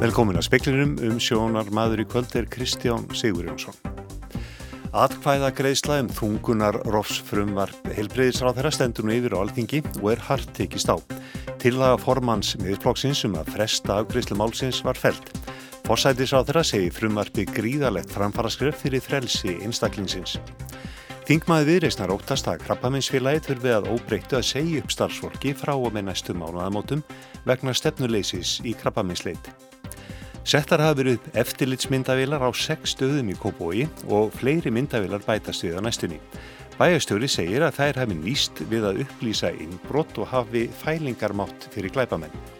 Velkomin að speklinum um sjónar maður í kvöld er Kristján Sigurjónsson. Atkvæða greiðsla um þungunar rofsfrumvarp heilbreyðisráð þeirra stendur nú yfir á alþingi og er hart tekist á. Tillaga formans miðurflokksins um að fresta afgreiðslu málsins var felt. Forsætisráð þeirra segi frumvarpi gríðalegt framfaraskref fyrir frelsi einstaklingsins. Þingmaði viðreysnar óttast að krabbaminsfélagi þurfi að óbreyttu að segja upp starfsfólki frá og með næstu mánuðamótum vegna stefnuleysis í krabbaminsleiti. Settar hafa verið upp eftirlitsmyndavilar á sex stöðum í Kópói og fleiri myndavilar bætast við á næstunni. Bæjastjóri segir að þær hafi nýst við að upplýsa innbrott og hafi fælingarmátt fyrir glæpamenn.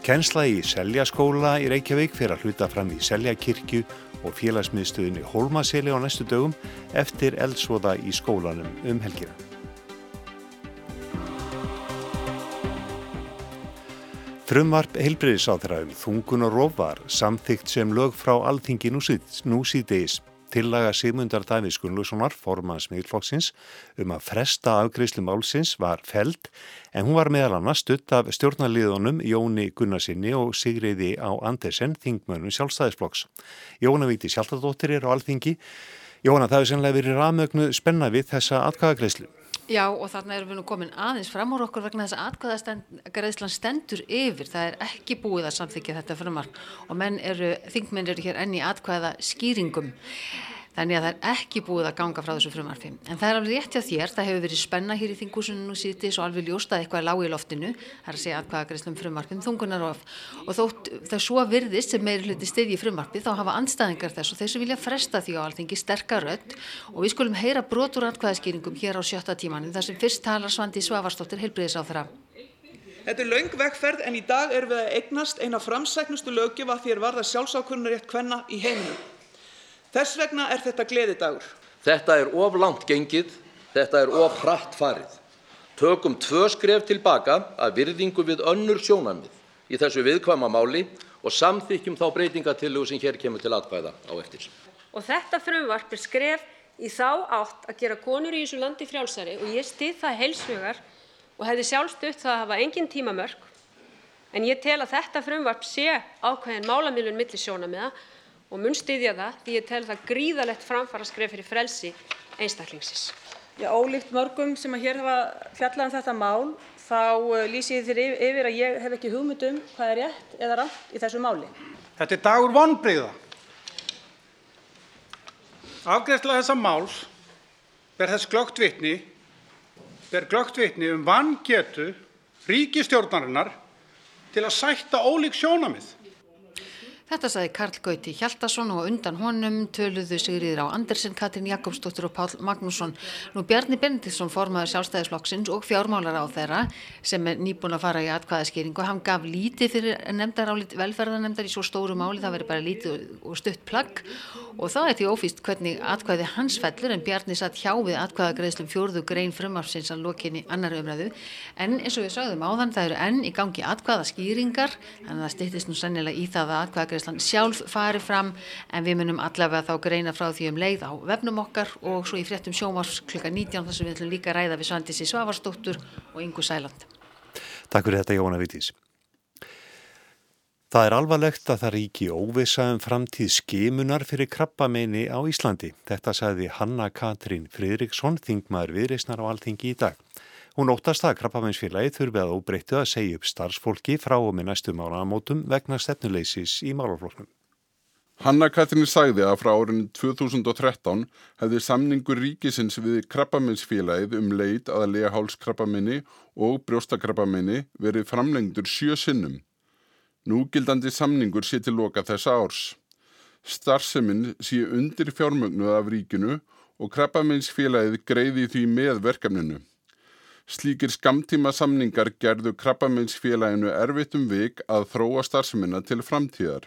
Kensla í Seljaskóla í Reykjavík fyrir að hluta fram í Seljakirkju og félagsmiðstöðinni Holmaseli á næstu dögum eftir eldsvoða í skólanum um helgina. Frumvarp heilbreyðisáþra um þungun og rof var samþygt sem lög frá alþingi nú síðdeis. Tillaga Sigmundar Davíð Gunnlússonar, formans miðlflokksins, um að fresta afgreyslu málsins var feld en hún var meðal annars stutt af stjórnaliðunum Jóni Gunnarsinni og Sigriði á Andersen, þingmönum sjálfstæðisflokks. Jóna Víti Sjálfstæðdóttir er á alþingi. Jóna, það hefur sennilega verið rafmögnu spenna við þessa atkvæðagreyslu. Já og þarna erum við nú komin aðeins fram á okkur vegna þess að atkvæðastend, stendur yfir, það er ekki búið að samþykja þetta frumark og menn eru, þingmenn eru hér enni atkvæða skýringum þannig að það er ekki búið að ganga frá þessu frumarfi en það er alveg rétt hjá þér, það hefur verið spenna hér í þingúsinu nú síðan og alveg ljóst að eitthvað er lág í loftinu það er að segja atkvæða greiðslum frumarfin þungunar og, og þótt það svo virðist sem meiri hluti stiði í frumarfi þá hafa anstæðingar þess og þessu vilja fresta því á alþingi sterkarödd og við skulum heyra brotur atkvæðaskýringum hér á sjötta tímanin þar sem fyrst talar Svandi Svavarsdóttir Þetta er laung vegferð en í dag er við að eignast eina framsæknustu lögjöf að þér varða sjálfsákunnarétt kvenna í heiminu. Þess vegna er þetta gleðidagur. Þetta er of langt gengið, þetta er of hratt farið. Tökum tvö skref tilbaka að virðingu við önnur sjónamið í þessu viðkvæma máli og samþykjum þá breytingatillugu sem hér kemur til atkvæða á eftir. Og þetta frumvarp er skref í þá átt að gera konur í þessu landi frjálsari og ég stið það heilsvegar og hefði sjálfstutt það að hafa engin tímamörk en ég tel að þetta frumvarp sé ákveðin málamilun milli sjónamiða og mun styðja það því ég tel það gríðalegt framfaraskref fyrir frelsi einstaklingsins. Já, ólíkt mörgum sem að hér hafa fjallað um þetta mál þá uh, lýsi ég þér yfir að ég hef ekki hugmyndum hvað er rétt eða rátt í þessu máli. Þetta er dagur vonbreyða. Afgreðslega þessa máls ber þess glögt vitni, ber glögt vitni um vangetu ríkistjórnarinnar til að sætta ólík sjónamið. Þetta saði Karl Gauti Hjaldarsson og undan honum töluðu Sigriður á Andersen, Katrin Jakobsdóttir og Pál Magnússon. Nú Bjarni Benediktsson formaður sjálfstæðisflokksins og fjármálar á þeirra sem er nýbúin að fara í atkvæðaskýringu. Hann gaf lítið fyrir nefndar álit velferðarnemndar í svo stóru máli, það veri bara lítið og stutt plagg og það er því ófýst hvernig atkvæði hans fellur en Bjarni satt hjá við atkvæðagreðslum fjórðu grein frumafsins að lokinni annar umræðu en eins og við sagðum áðan það eru enn í gangi atkvæðaskýringar að það stýttist nú sennilega í það að atkvæðagreðslan sjálf fari fram en við munum allavega þá greina frá því um leið á vefnum okkar og svo í fréttum sjómars klukka 19 þar sem við ætlum líka að ræða við Svandísi Svavarsdóttur og Ingu Sæland Takk fyrir þetta Jóna Vítís Það er alvarlegt að það ríki óvisa um framtíð skimunar fyrir krabbameini á Íslandi. Þetta sagði Hanna Katrín Fridriksson, þingmaður viðreysnar á Alþingi í dag. Hún óttast að krabbameinsfélagi þurfi að óbreyttu að segja upp starfsfólki frá og með næstu mánaðamótum vegna stefnuleysis í málafloknum. Hanna Katrín sagði að frá árinu 2013 hefði samningur ríkisins við krabbameinsfélagið um leit að lega hálskrabbameini og brjóstakrabbameini verið framlengdur sjö sinnum. Núgildandi samningur sé til loka þessa árs. Starfseminn sé undir fjármögnu af ríkinu og krabbameinsfélagið greiði því með verkefninu. Slíkir skamtíma samningar gerðu krabbameinsfélaginu erfitt um vik að þróa starfseminna til framtíðar.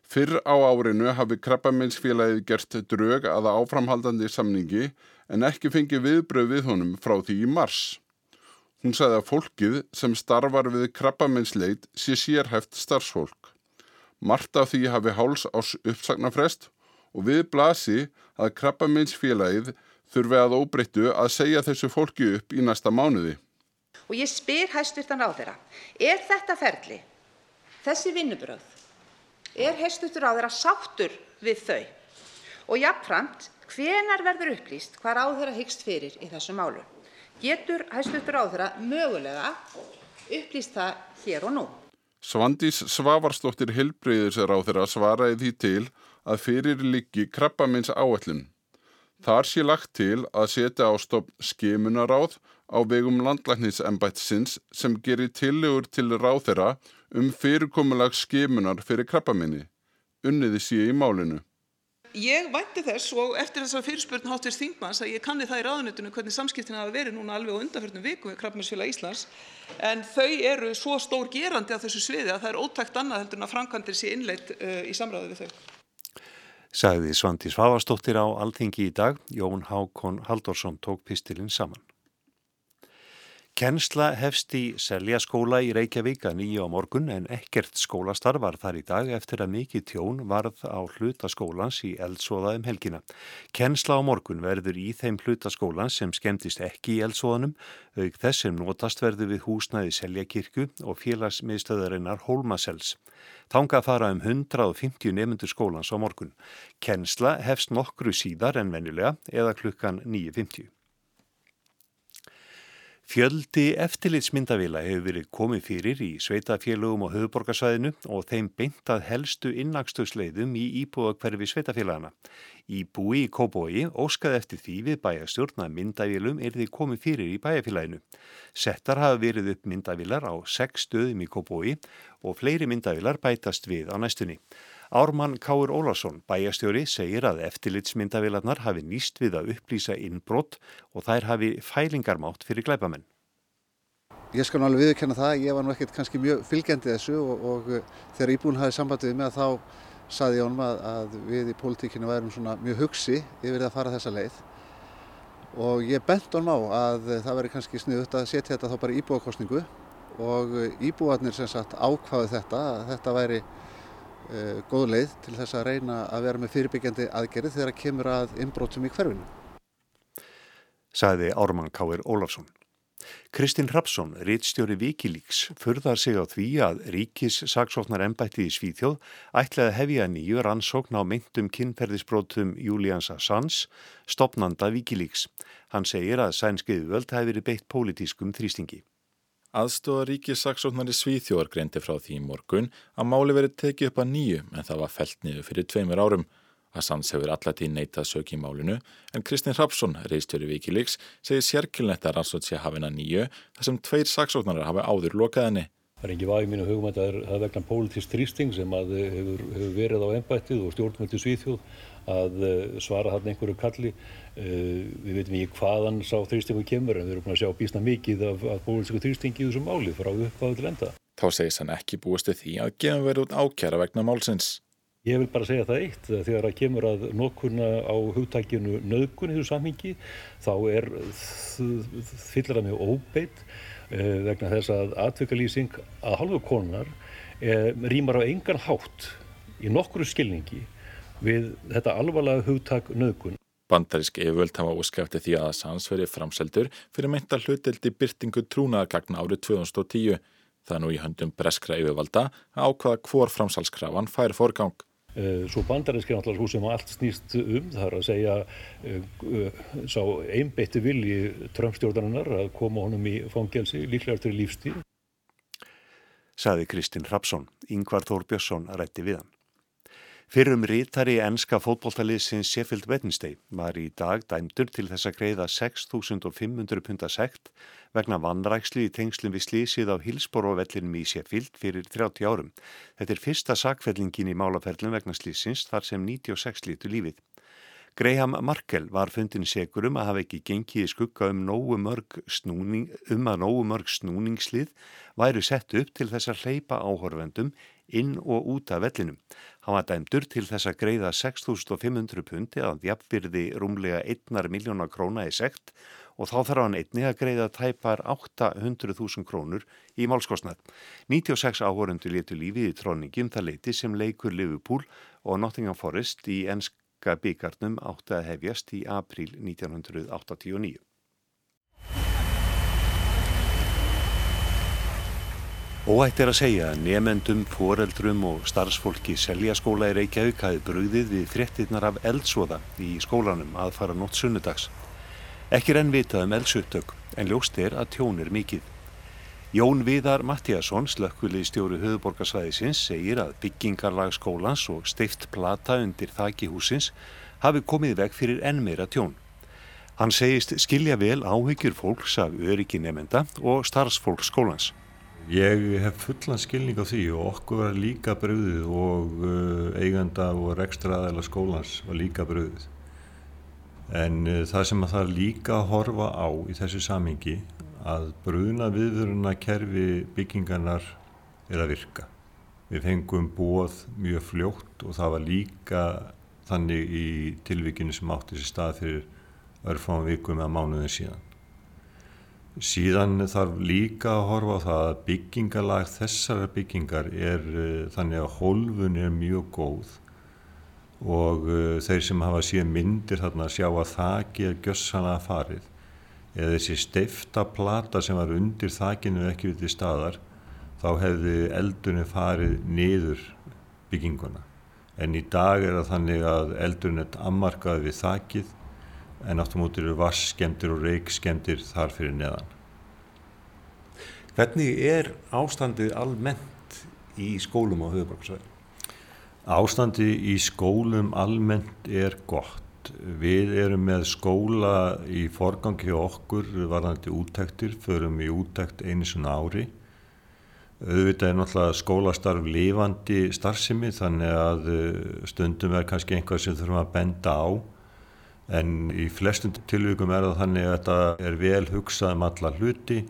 Fyrr á árinu hafi krabbameinsfélagið gert drög aða áframhaldandi samningi en ekki fengi viðbröð við honum frá því í mars. Hún sagði að fólkið sem starfar við krabbameinsleit sé sérhæft starfsfólk. Marta því hafi háls ás uppsagnarfrest og við blasi að krabbaminsfélagið þurfi að óbreyttu að segja þessu fólki upp í næsta mánuði. Og ég spyr hæstvirtan á þeirra, er þetta ferli, þessi vinnubröð, er hæstvirtur á þeirra sáttur við þau? Og jáfnframt, hvenar verður upplýst hvað á þeirra hyggst fyrir í þessu málu? Getur hæstvirtur á þeirra mögulega upplýst það hér og nú? Svandís Svavarsdóttir Hilbreyðisar á þeirra svaraði því til að fyrir liggi krabbamins áallun. Þar sé lagt til að setja á stopp skimunaráð á vegum landlæknisembætsins sem gerir tillegur til ráþera um fyrirkomulag skimunar fyrir krabbaminni. Unniði sé í málinu. Ég vænti þess og eftir þessar fyrirspurn háttist þingmanns að ég kanni það í ráðunitinu hvernig samskiptina hafa verið núna alveg á undanfjörnum viku við Krabbaminsfélag Íslands en þau eru svo stór gerandi á þessu sviði að það er ótækt annað heldur en að framkvæmdir sé innleitt uh, í samræðu við þau. Sagði Svandi Svavastóttir á Alþingi í dag, Jón Hákon Haldorsson tók pistilinn saman. Kennsla hefst í Seljaskóla í Reykjavík að nýju á morgun en ekkert skólastar var þar í dag eftir að mikið tjón varð á hlutaskólans í eldsóða um helgina. Kennsla á morgun verður í þeim hlutaskólans sem skemmtist ekki í eldsóðanum, auk þess sem notast verður við húsnaði Seljakirkju og félagsmiðstöðarinnar Hólmasels. Þánga fara um 150 nefndur skólans á morgun. Kennsla hefst nokkru síðar en vennilega eða klukkan 9.50. Fjöldi eftirlitsmyndavila hefur verið komið fyrir í sveitafélögum og höfuborgarsvæðinu og þeim beintað helstu innakstöðsleiðum í íbúðakverfi sveitafélagana. Íbúi í Kóbói óskaði eftir því við bæjastjórn að myndavilum er þið komið fyrir í bæjafélaginu. Settar hafa verið upp myndavilar á sex stöðum í Kóbói og fleiri myndavilar bætast við á næstunni. Ármann Káur Ólarsson, bæjastjóri, segir að eftirlitsmyndavilarnar hafi nýst við að upplýsa innbrott og þær hafi fælingarmátt fyrir glæpamenn. Ég skal alveg viðkenna það, ég var nú ekkert kannski mjög fylgjandi þessu og, og uh, þegar íbúin hafið sambandið með þá saði ég honum að, að við í pólitíkinu værum svona mjög hugsi yfir það að fara þessa leið og ég bent honum á að það veri kannski sniðut að setja þetta þá bara íbúakostningu og uh, íbúarnir sem sagt ákvaðu þetta þetta væri góð leið til þess að reyna að vera með fyrirbyggjandi aðgerið þegar að kemur að inbrótum í hverfinu. Saði Ármann Káir Ólafsson. Kristinn Rapsson, réttstjóri Vikilíks, furðar sig á því að ríkis saksóknar ennbætti í Svíþjóð ætlaði hefja nýju rannsókn á myndum kynferðisbrótum Júlíans Assange, stopnanda Vikilíks. Hann segir að sænskiðu völd hefði verið beitt pólitískum þrýstingi. Aðstofa ríkissaksóknari Svíþjóðar greindi frá því í morgun að máli verið tekið upp að nýju en það var felt niður fyrir tveimur árum. Assange hefur allatí neitað sök í málinu en Kristinn Hrapsson, reistjóri Wikileaks, segir sérkilnett að rannsótt sé hafina nýju þar sem tveir saksóknarar hafa áður lokað henni. Það er ekki væg mínu hugum að það er vegna pólitist þrýsting sem að hefur, hefur verið á ennbættið og stjórnmöldi Svíþjóð að svara þarna einhverju kalli. Við veitum ekki hvaðan sá þrýstingu kemur en við erum búin að sjá bísna mikið af, af pólitísku þrýstingi í þessum máli frá uppáðu til enda. Þá segis hann ekki búistu því að gefum verið út ákjara vegna málsins. Ég vil bara segja það eitt, þegar það kemur að nokkurna á hugtækjunu nöðgun í þessu sammingi, þá er fyllir það mjög óbeitt eh, vegna þess að atvikalýsing að halvu konar eh, rýmar á engan hátt í nokkru skilningi við þetta alvarlega hugtak nöðgun. Bandarísk yfirvöld hafa óskæfti því að Assange verið framseldur fyrir meinta hluteldi byrtingu trúnaðagagna árið 2010. Það er nú í höndum breskra yfirvalda að ákvaða hvor framsalskrafan fær forgang. Svo bandarísk er náttúrulega svo sem allt snýst um, það er að segja sá einbeitti vilji Trump-stjórnarinnar að koma honum í fangelsi líklega eftir lífstíð. Saði Kristinn Rapsson, Yngvar Þór Björnsson rætti við hann. Fyrrum rítari enska fótbolltaliðsins Sheffield Wednesday var í dag dæmdur til þess að greiða 6.500 punta sekt vegna vannrækslu í tengslum við slísið á Hillsborough-vellinum í Sheffield fyrir 30 árum. Þetta er fyrsta sakfellingin í málaferlum vegna slísins þar sem 96 lítu lífið. Graham Markell var fundin segur um að hafa ekki gengið skugga um, snúning, um að nógu mörg snúningslið væru sett upp til þess að hleypa áhorfendum inn og út af vellinum. Hann var dæmdur til þess að greiða 6.500 pundi að jafnbyrði rúmlega 1 miljónar króna í sekt og þá þarf hann einni að greiða tæpar 800.000 krónur í málskostnað. 96 áhorundu letu lífið í tróningum það leiti sem leikur Liverpool og Nottingham Forest í ennsk Enska byggarnum átti að hefjast í april 1989. Óætt er að segja að nefendum, foreldrum og starfsfólki seljaskóla í Reykjavík hafi brugðið við fréttinnar af eldsvoða í skólanum aðfara nótt sunnudags. Ekki er enn vitað um eldsuttök en ljóst er að tjón er mikið. Jón Viðar Mattíasson, slökkvilið stjóri höfuborgarsvæðisins, segir að byggingarlag skólans og steift plata undir þaki húsins hafi komið veg fyrir enn meira tjón. Hann segist skilja vel áhyggjur fólks af öryggi nefenda og starfsfólk skólans. Ég hef fullan skilning á því og okkur var líka bröðið og uh, eiganda og rekstraðæla skólans var líka bröðið. En uh, það sem að það líka horfa á í þessu samingi að bröðuna viðvöruna kerfi byggingarnar er að virka. Við fengum bóð mjög fljótt og það var líka þannig í tilvíkinu sem átti sér stað fyrir örfáum vikum eða mánuðin síðan. Síðan þarf líka að horfa á það að byggingalag þessara byggingar er uh, þannig að hólfun er mjög góð. Og uh, þeir sem hafa síðan myndir þarna sjá að þakki er gössanlega farið. Eða þessi steifta plata sem var undir þakkinu ekki við til staðar þá hefði eldunni farið niður bygginguna. En í dag er það þannig að eldunni er ammarkað við þakkið en áttum út eru vasskemdir og reikskemdir þar fyrir neðan. Hvernig er ástandið almennt í skólum á höfuborgarsvæðinu? Ástandi í skólum almennt er gott. Við erum með skóla í forgangi okkur varðandi úttektir, förum í úttekt einu svona ári. Auðvitað er náttúrulega skólastarf lifandi starfsemi þannig að stundum er kannski einhvað sem þurfum að benda á en í flestum tilvíkum er það þannig að þetta er vel hugsað um alla hluti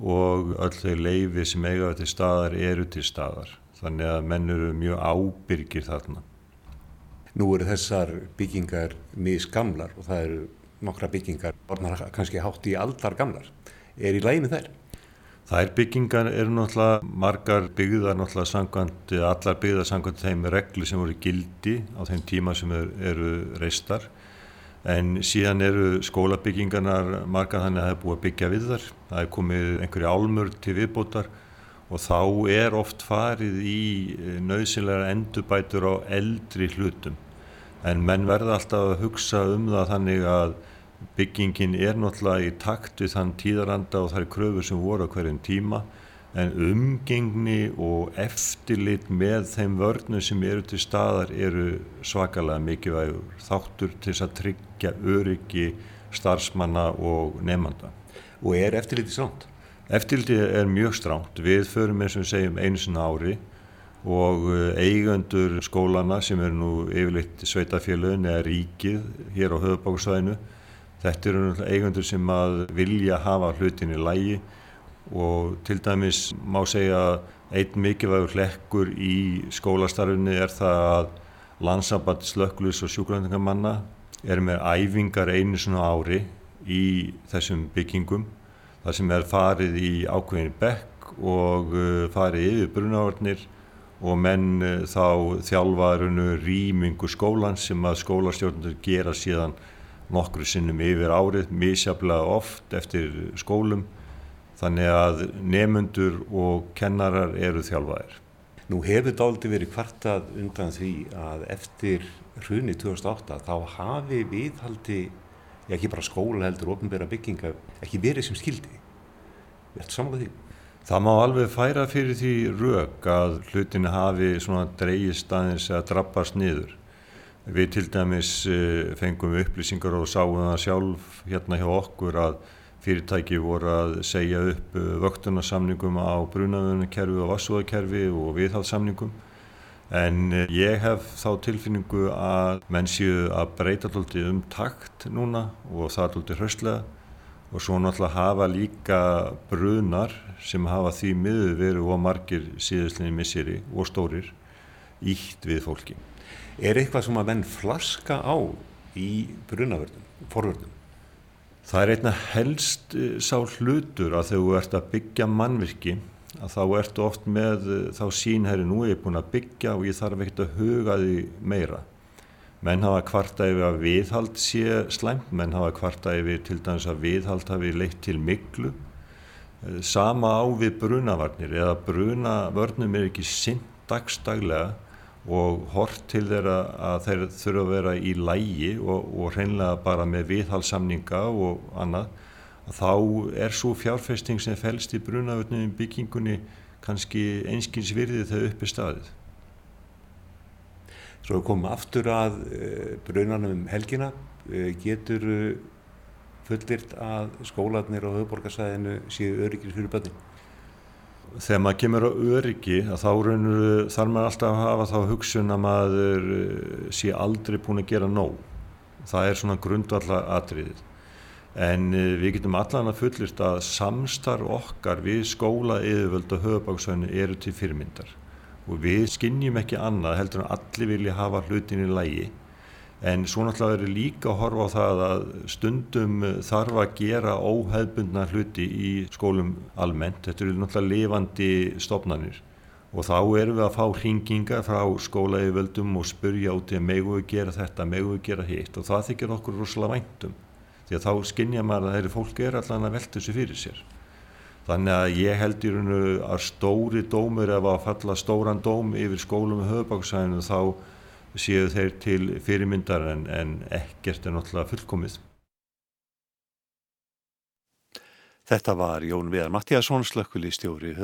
og öll þau leifi sem eiga til staðar eru til staðar þannig að menn eru mjög ábyrgir þarna. Nú eru þessar byggingar misgamlar og það eru nokkra byggingar orðnar kannski hátt í aldar gamlar. Er í læginu þær? Þær byggingar eru náttúrulega margar byggðar náttúrulega sangkvæmt, allar byggðar sangkvæmt þeim reglu sem voru gildi á þeim tíma sem eru, reistar en síðan eru skólabyggingarnar marga þannig að það er búið að byggja við þar það er komið einhverju álmur til viðbótar og þá er oft farið í eh, nöðsynlega endurbætur á eldri hlutum. En menn verða alltaf að hugsa um það þannig að byggingin er náttúrulega í takt við þann tíðaranda og er kröfur sem voru á hverjum tíma en umgengni og eftirlit með þeim vörnum sem eru til staðar eru svakalega mikilvægur þáttur til þess að tryggja öryggi starfsmanna og nefnanda. Og er eftirliti stránt? Eftirliti er mjög stránt. Við förum eins og við segjum einu sinna ári og eh, eigandur skólana sem eru nú yfirleitt sveitafélagin eða ríkið hér á höfubáksvæðinu þetta eru eigandur sem að vilja hafa hlutin í lægi og til dæmis má segja að einn mikilvægur hlekkur í skólastarfinni er það að landsamband slökklus og sjúkvæðingamanna er með æfingar einu svona ári í þessum byggingum þar sem er farið í ákveðin bekk og uh, farið yfir brunavarnir og menn uh, þá þjálfarunu rýmingu skólan sem að skólastjórnundur gera síðan nokkru sinnum yfir árið, misjaflega oft eftir skólum þannig að nefnundur og kennarar eru þjálfaðir. Nú hefur dáliti verið kvartað undan því að eftir hruni 2008 þá hafi viðhaldi, ekki bara skóla heldur, ofnbæra bygginga, ekki verið sem skildi. Er þetta samanlega því? Það má alveg færa fyrir því rauk að hlutinu hafi svona dreyist aðeins að drabbast niður. Við til dæmis eh, fengum upplýsingar og sáum það sjálf hérna hjá okkur að fyrirtæki voru að segja upp uh, vöktunarsamningum á brunavöðunarkerfi og vassúðarkerfi og viðhaldssamningum en uh, ég hef þá tilfinningu að menn séu að breyta alltaf um takt núna og það er alltaf hraustlega og svo náttúrulega hafa líka brunar sem hafa því miður verið og margir síðustlinni misseri og stórir ítt við fólki. Er eitthvað sem að menn flaska á í brunavörðum, forvörðum? Það er einna helst eh, sá hlutur að þegar þú ert að byggja mannvirki að þá ertu oft með eh, þá sínherri nú er ég búin að byggja og ég þarf ekkert að huga því meira. Menn hafa kvarta yfir að viðhald sé slæmt, menn hafa kvarta yfir til dæmis að viðhald hafi leitt til miklu. Sama á við brunavarnir eða brunavörnum er ekki sinn dagstaglega og hort til þeirra að þeir þurfa að vera í lægi og, og hreinlega bara með viðhalssamninga og annað, þá er svo fjárfesting sem fælst í brunavörnum byggingunni kannski einskins virði þegar uppi staðið. Svo komum aftur að uh, brunanum um helgina. Uh, getur fullirt að skólanir á höfuborgarsæðinu séu öryggir fyrir bönnin? Þegar maður kemur á öryggi þá þarf maður alltaf að hafa þá hugsun að maður sé aldrei búin að gera nóg. Það er svona grundvallar atriðið. En við getum allan að fullist að samstarf okkar við skóla yfirvöld og höfuborgarsæðinu eru til fyrirmyndar og við skinnjum ekki annað heldur en allir vilja hafa hlutin í lægi en svo náttúrulega er líka að horfa á það að stundum þarf að gera óheðbundna hluti í skólum almennt, þetta eru náttúrulega lifandi stofnanir. Og þá erum við að fá hringinga frá skólaeyföldum og spurja út í að megu við gera þetta, megu við gera hitt. Og það þykir okkur rosalega væntum því að þá skinnja maður að þeirri fólk er allan að velta þessu fyrir sér. Þannig að ég held í raun og að stóri dómur ef að falla stóran dóm yfir skólum og höfubáksæðinu þá séu þeir til fyrirmyndar en, en ekkert er náttúrulega fullkomið. Þetta var Jón Viðar Mattíasson, slökkuli stjóri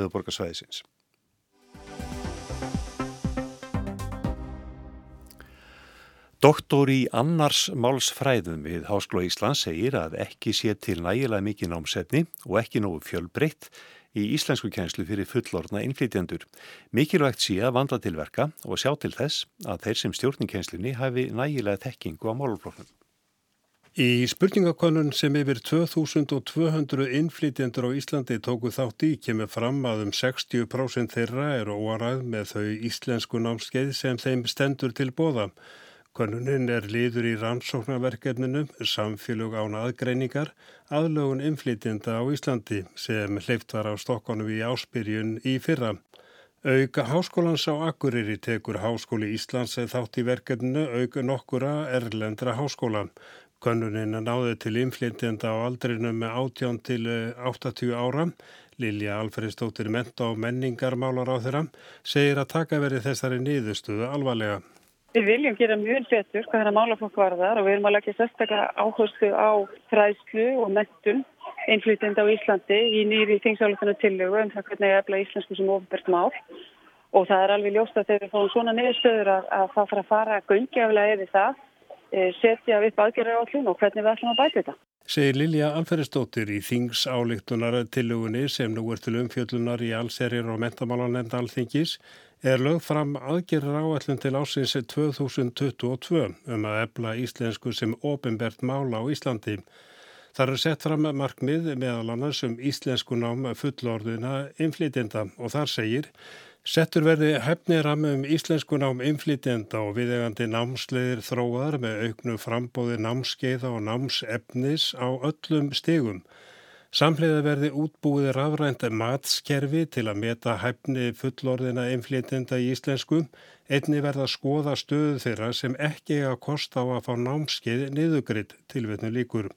Doktor í annars málsfræðum við Háskóla Íslands segir að ekki sé til nægilega mikið námsefni og ekki nógu fjölbreytt í íslensku kjænslu fyrir fullorna innflytjandur. Mikilvægt sé að vandla til verka og sjá til þess að þeir sem stjórninkjænslunni hafi nægilega tekkingu á málufloknum. Í spurningakonun sem yfir 2200 innflytjendur á Íslandi tóku þátt í kemur fram að um 60% þeirra er óarað með þau íslensku námskeið sem þeim stendur til bóða. Könnunin er liður í rannsóknarverkefninu samfélög án aðgreiningar aðlögun inflytjenda á Íslandi sem hleyft var á Stokkonum í áspyrjun í fyrra. Auka háskólans á Akureyri tekur Háskóli Íslands þátt í verkefninu auka nokkura erlendra háskóla. Könnunin náði til inflytjenda á aldrinu með 18 til 80 ára. Lilja Alfredsdóttir menta og menningarmálar á þeirra segir að taka verið þessari niðurstöðu alvarlega. Við viljum gera mjög betur hvað þennan málaflokk varðar og við erum að leggja sérstaklega áherslu á fræðslu og mentun einflýtjandi á Íslandi í nýri þingsáletinu tillögu um það hvernig efla íslensku sem ofinbært mál og það er alveg ljóst að þegar við fáum svona niðurstöður að, að það fara að fara göngjaflega yfir það, e, setja upp aðgerðar á hlun og hvernig við ætlum að bæta þetta. Segir Lilja Alferðistóttir í Þings álíktunar tillögunni sem nú er til umfjöllunar í allserjir og mentamálanenda alþingis er lögð fram aðgerra áallum til ásins 2022 um að ebla íslensku sem ofinbert mála á Íslandi. Það er sett fram markmið meðal annars um íslensku nám fullorðuna inflytjenda og þar segir Settur verði hefniram um íslensku nám inflytjenda og viðegandi námsleðir þróar með auknu frambóði námskeiða og námsefnis á öllum stegum. Samhliða verði útbúið rafrænt matskerfi til að meta hæfni fullorðina einflétenda í íslensku, einni verða að skoða stöðu þeirra sem ekki eiga kost á að fá námskeið niðugridd tilvetnu líkur.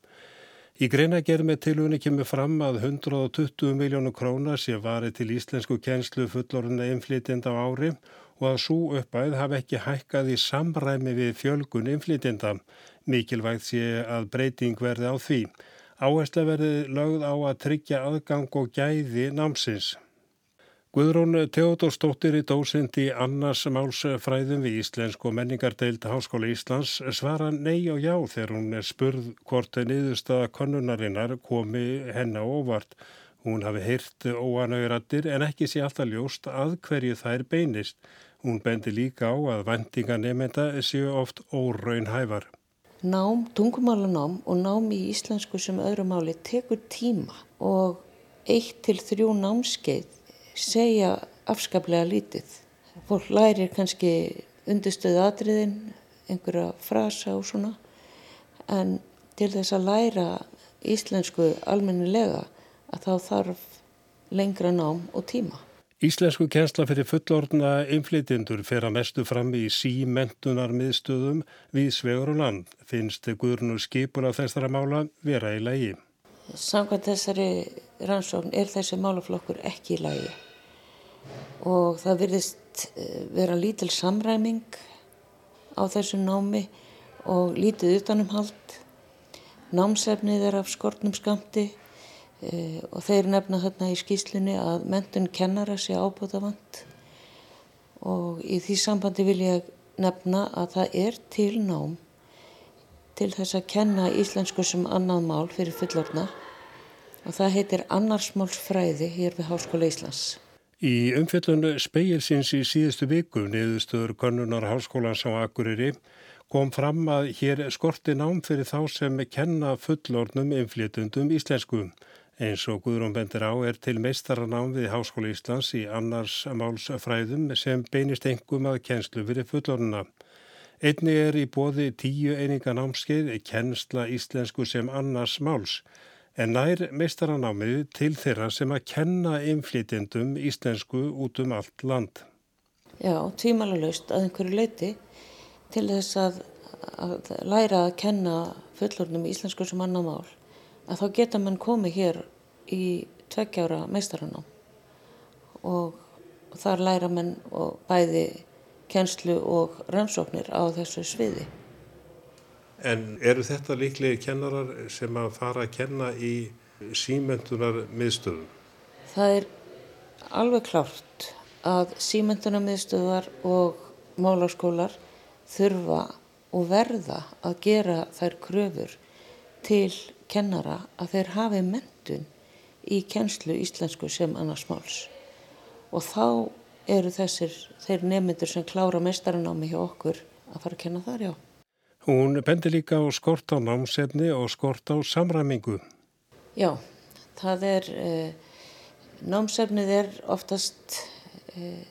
Í greina gerð með tilvunni kemur fram að 120 miljónu krónar sé varið til íslensku kjenslu fullorðina einflétenda á ári og að svo uppæð hafi ekki hækkað í samræmi við fjölgun einflétenda. Mikilvægt sé að breyting verði á því. Áhersla verði lögð á að tryggja aðgang og gæði námsins. Guðrún Teodórsdóttir í dósind í annars málsfræðum við Íslensk og menningardeild Háskóla Íslands svara nei og já þegar hún er spurð hvort niðurstaða konnunarinnar komi henn á óvart. Hún hafi heyrt óanauðrættir en ekki sé alltaf ljóst að hverju þær beinist. Hún bendi líka á að vendinga nefnda séu oft óraun hæfar nám, tungumálanám og nám í íslensku sem öðru máli tekur tíma og eitt til þrjú námskeið segja afskaplega lítið. Fólk lærir kannski undirstöðu atriðin, einhverja frasa og svona en til þess að læra íslensku almennilega að þá þarf lengra nám og tíma. Íslensku kjensla fyrir fullorna inflytjendur fer að mestu fram í símentunar miðstöðum við svegur og land. Finnst Guðrunu skipun af þessara mála vera í lægi? Samkvæmt þessari rannsókn er þessi málaflokkur ekki í lægi og það virðist eh, vera lítil samræming á þessu námi og lítið utanumhald. Námsefnið er af skortnum skamti e, og þeir nefna þarna í skýslunni að mentun kennara sé ábúðavand og í því sambandi vil ég nefna að það er til nám til þess að kenna íslensku sem annað mál fyrir fullorna og það heitir annarsmálsfræði hér við Háskóla Íslands. Í umfjöllun speilsins í síðustu viku niðurstöður konnunar Háskólans á Akureyri kom fram að hér skorti nám fyrir þá sem kenna fullornum inflytundum íslensku. Eins og Guðrún bendir á er til meistaranám við Háskóla Íslands í annars málsfræðum sem beinist engum að kennslu fyrir fullornuna. Einni er í bóði tíu eininga námskeið kennsla íslensku sem annars máls en nær meistaranámið til þeirra sem að kenna inflytjendum íslensku út um allt land. Já, tvímálulegst að einhverju leiti til þess að, að læra að kenna fullornum íslensku sem annar mál að þá geta mann komið hér í tveggjára meistaranám og þar læra mann bæði kennslu og rannsóknir á þessu sviði. En eru þetta líklega kennarar sem að fara að kenna í símentunar miðstöðum? Það er alveg klárt að símentunar miðstöðar og málaskólar þurfa og verða að gera þær kröfur til kennara að þeir hafi mentun í kennslu íslensku sem annars máls. Og þá eru þessir, þeir nemyndur sem klára mestarinámi hjá okkur að fara að kenna þar, já. Hún bendi líka á skort á námsefni og skort á samræmingu. Já, það er, eh, námsefnið er oftast eh,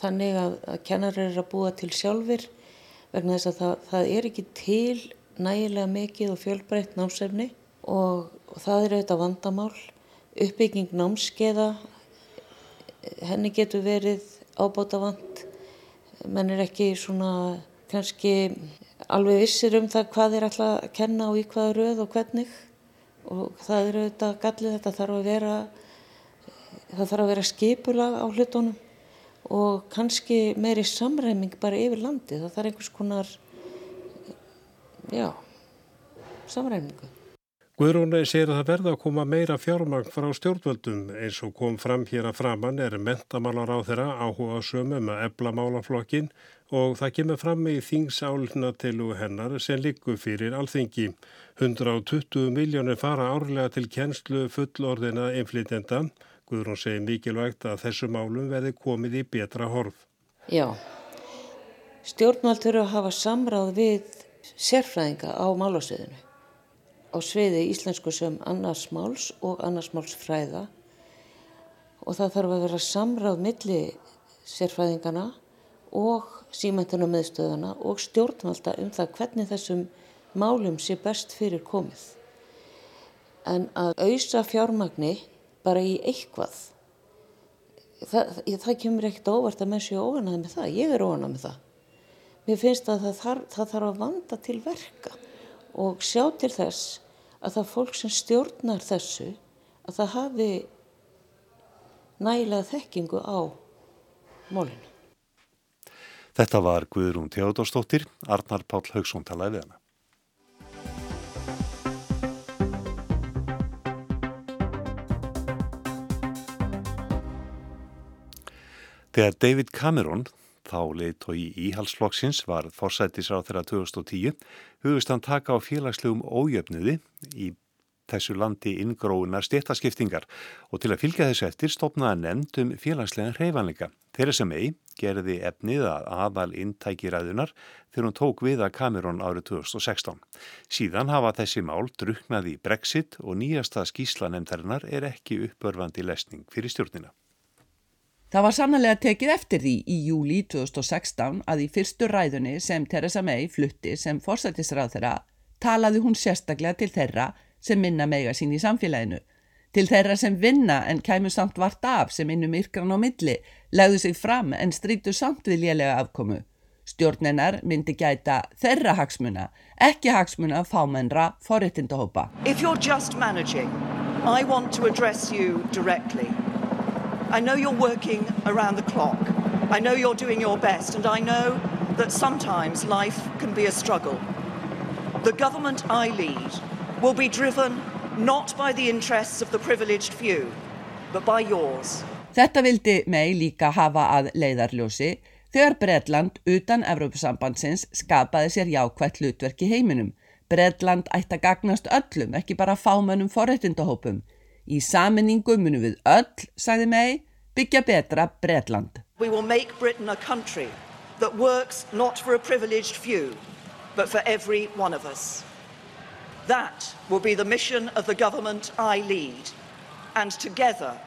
þannig að, að kennar er að búa til sjálfur vegna þess að það, það er ekki til nægilega mikið og fjölbreytt námsefni og, og það er auðvitað vandamál. Uppbygging námskeiða, henni getur verið ábáta vand, menn er ekki svona kannski alveg vissir um það hvað er alltaf að kenna og í hvaða röð og hvernig. Og það eru auðvitað gallið þetta þarf að vera það þarf að vera skipulag á hlutunum. Og kannski meiri samræming bara yfir landi það þarf einhvers konar já samræmingu Guðrúnei segir að það verða að koma meira fjármagn frá stjórnvöldum eins og kom fram hér að framann er mentamálar á þeirra áhuga sömum að ebla málaflokkin og það kemur fram í þingsálna til hennar sem likur fyrir alþingi. 120 miljónir fara árlega til kjenslu fullorðina inflytenda. Guðrún segir mikilvægt að þessu málum verði komið í betra horf. Já, stjórnvald þurfa að hafa samráð við sérfræðinga á málasviðinu á sviði íslensku sem annarsmáls og annarsmálsfræða og það þarf að vera samráð milli sérfræðingana og símentunum meðstöðana og stjórnvalda um það hvernig þessum málum sé best fyrir komið. En að auðsa fjármagni bara í eitthvað, það, það kemur ekkert óvart að menn séu óanað með það. Ég er óanað með það. Mér finnst að það þarf, það þarf að vanda til verka og sjá til þess að það fólk sem stjórnar þessu, að það hafi nægilega þekkingu á mólinu. Þetta var Guðrún Teodósdóttir, Arnar Páll Haugsson talaði við hana. Þegar David Cameron, þá í íhalsflokksins, var forsættisráð þeirra 2010, hugust hann taka á félagslegum ójöfniði í þessu landi inngróunar stéttaskiptingar og til að fylgja þessu eftir stopnaði nefnd um félagslegan hreyfanleika. Þeirra sem ei gerði efnið að aðal intækiræðunar þegar hún tók við að Cameron árið 2016. Síðan hafa þessi mál druknaði í Brexit og nýjasta skíslanemtarinnar er ekki uppörfandi lesning fyrir stjórnina. Það var sannlega tekið eftir því í júli 2016 að í fyrstu ræðunni sem Theresa May flutti sem forsættisráð þeirra talaði hún sérstaklega til þeirra sem minna mega sín í samfélaginu. Til þeirra sem vinna en kæmu samt vart af sem innum yrkran á milli, legðu sig fram en strítu samt við lélega afkomu. Stjórnennar myndi gæta þeirra hagsmuna, ekki hagsmuna fámennra forréttindahópa. If you're just managing, I want to address you directly. I know you're working around the clock. I know you're doing your best and I know that sometimes life can be a struggle. The government I lead will be driven not by the interests of the privileged few, but by yours. Þetta vildi mei líka hafa að leiðarljósi þegar Bredland utan Evrópusambandsins skapaði sér jákvætt hlutverk í heiminum. Bredland ætti að gagnast öllum, ekki bara fámönnum forréttindahópum. Í saminningu munum við öll, sagði mei, byggja betra Bredland. We will make Britain a country that works not for a privileged few, but for every one of us. That will be the mission of the government I lead, and together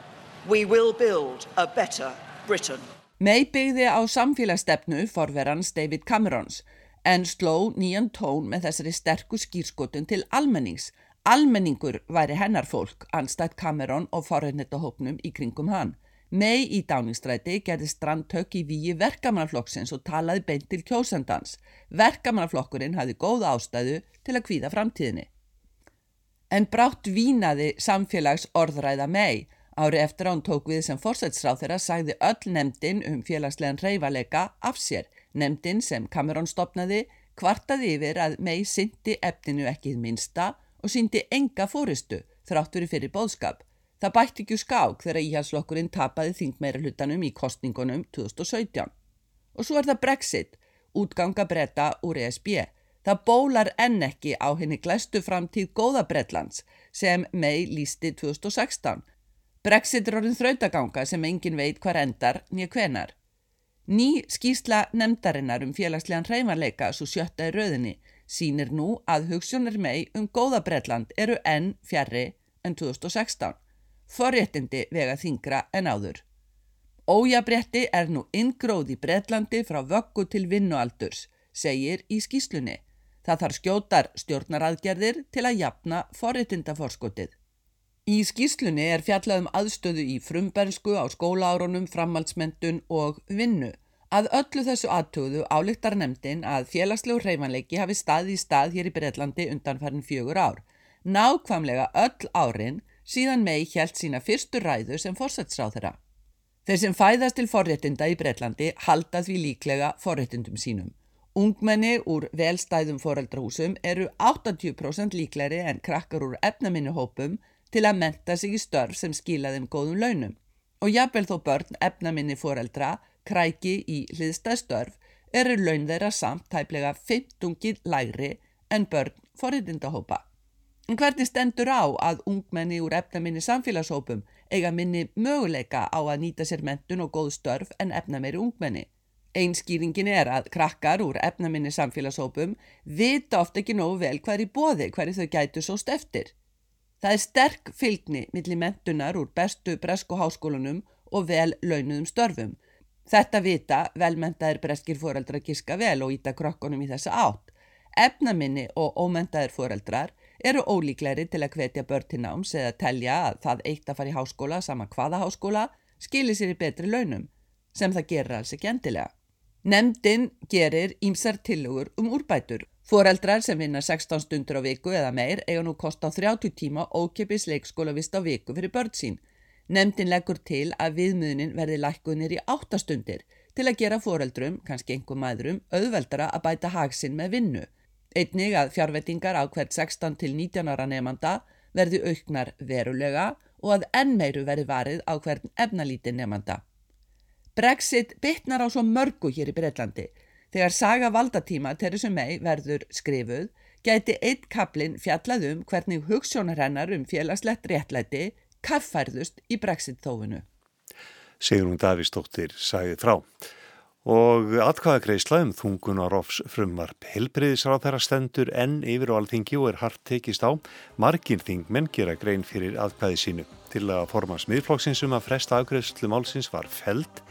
we will build a better Britain. May byggði á samfélagsstefnu forverans David Camerons en sló nýjan tón með þessari sterku skýrskotun til almennings. Almenningur væri hennar fólk, anstætt Cameron og forhennetahópnum í kringum hann. May í dáningstræti gerði strandtök í víi verkamannaflokksins og talaði beint til kjósandans. Verkamannaflokkurinn hafði góð ástæðu til að kvíða framtíðinni. En brátt vínaði samfélags orðræða May. Ári eftir án tók við sem fórsætsráð þeirra sagði öll nefndin um félagslegan reyfalega af sér. Nefndin sem Cameron stopnaði kvartaði yfir að May syndi efninu ekkið minsta og syndi enga fóristu þrátt verið fyrir bóðskap. Það bætti ekki skák þegar íhalslokkurinn tapaði þingmeira hlutanum í kostningunum 2017. Og svo er það Brexit, útganga breyta úr ESB. Það bólar enn ekki á henni glæstu framtíð góða Bretlands sem May lísti 2016. Brexit er orðin þrautaganga sem engin veit hvar endar nýja hvenar. Ný skýsla nefndarinnar um félagslegan hreimarleika svo sjötta í rauðinni sínir nú að hugssjónir May um góða Bretland eru enn fjarrri en 2016. Forréttindi vega þingra en áður. Ójabrétti er nú inngróð í Bretlandi frá vöggu til vinnualdurs, segir í skýslunni. Það þarf skjótar stjórnaraðgerðir til að jafna forréttindaforskotið. Í skýslunni er fjallað um aðstöðu í frumbernsku á skólaárunum, framhaldsmentun og vinnu. Að öllu þessu aðtöðu álíktar nefndin að félagslegu hreyfanleiki hafi stað í stað hér í Bretlandi undanfærin fjögur ár. Nákvamlega öll árin síðan mei hjælt sína fyrstu ræðu sem fórsætsráð þeirra. Þeir sem fæðast til forréttinda í Breitlandi halda því líklega forréttindum sínum. Ungmenni úr velstæðum foreldrahúsum eru 80% líkleri en krakkar úr efnaminni hópum til að menta sig í störf sem skila þeim góðum launum. Og jafnvel þó börn efnaminni foreldra kræki í hliðstæðstörf eru laun þeirra samt tæplega 15 lægri en börn forréttindahópa. En hvernig stendur á að ungmenni úr efnaminni samfélagshópum eiga minni möguleika á að nýta sér mentun og góð störf en efnameiri ungmenni? Einskýringin er að krakkar úr efnaminni samfélagshópum vita oft ekki nógu vel hver í bóði hverju þau gætu sóst eftir. Það er sterk fylgni millir mentunar úr bestu bresku háskólunum og vel launuðum störfum. Þetta vita velmentaðir breskir fóreldrar giska vel og íta krokkunum í þessa átt. Efnaminni og ómentaðir fóreldrar eru ólíkleri til að hvetja börn til náms eða telja að það eitt að fara í háskóla sama hvaða háskóla skilir sér í betri launum, sem það gerir alls ekki endilega. Nemndin gerir ímsar tilugur um úrbætur. Fóreldrar sem vinna 16 stundur á viku eða meir eiga nú kost á 30 tíma ókipis leikskólavist á viku fyrir börn sín. Nemndin leggur til að viðmiðunin verði lækkunir í 8 stundir til að gera fóreldrum, kannski einhver maðurum, auðveldara að bæta hagsinn með vinnu. Einnig að fjárvettingar á hvert 16 til 19 ára nefnda verði auknar verulega og að enn meiru verði varið á hvern efnalíti nefnda. Brexit bytnar á svo mörgu hér í Breitlandi. Þegar saga valdatíma Theresa May verður skrifuð, gæti eitt kaplinn fjallað um hvernig hugssjónar hennar um félagslegt réttlæti kaffærðust í Brexit þófunu. Sigrun Davísdóttir sagði frá og atkvaða greisla um þungunarofs frumvarp. Helbreyðisráð þeirra stendur enn yfir á alþingi og er hart tekist á. Margin þingmenn gera grein fyrir atkvaði sínu. Til að forma smiðflokksins um að fresta afgreðslu málsins var feld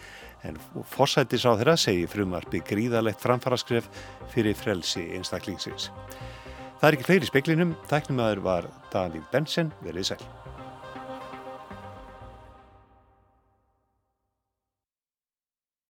en fórsættisráð þeirra segi frumvarpi gríðalegt framfaraskref fyrir frelsi einstaklingsins. Það er ekki fleiri speklinum. Tæknum aður var Daníð Bensen, verið sæl.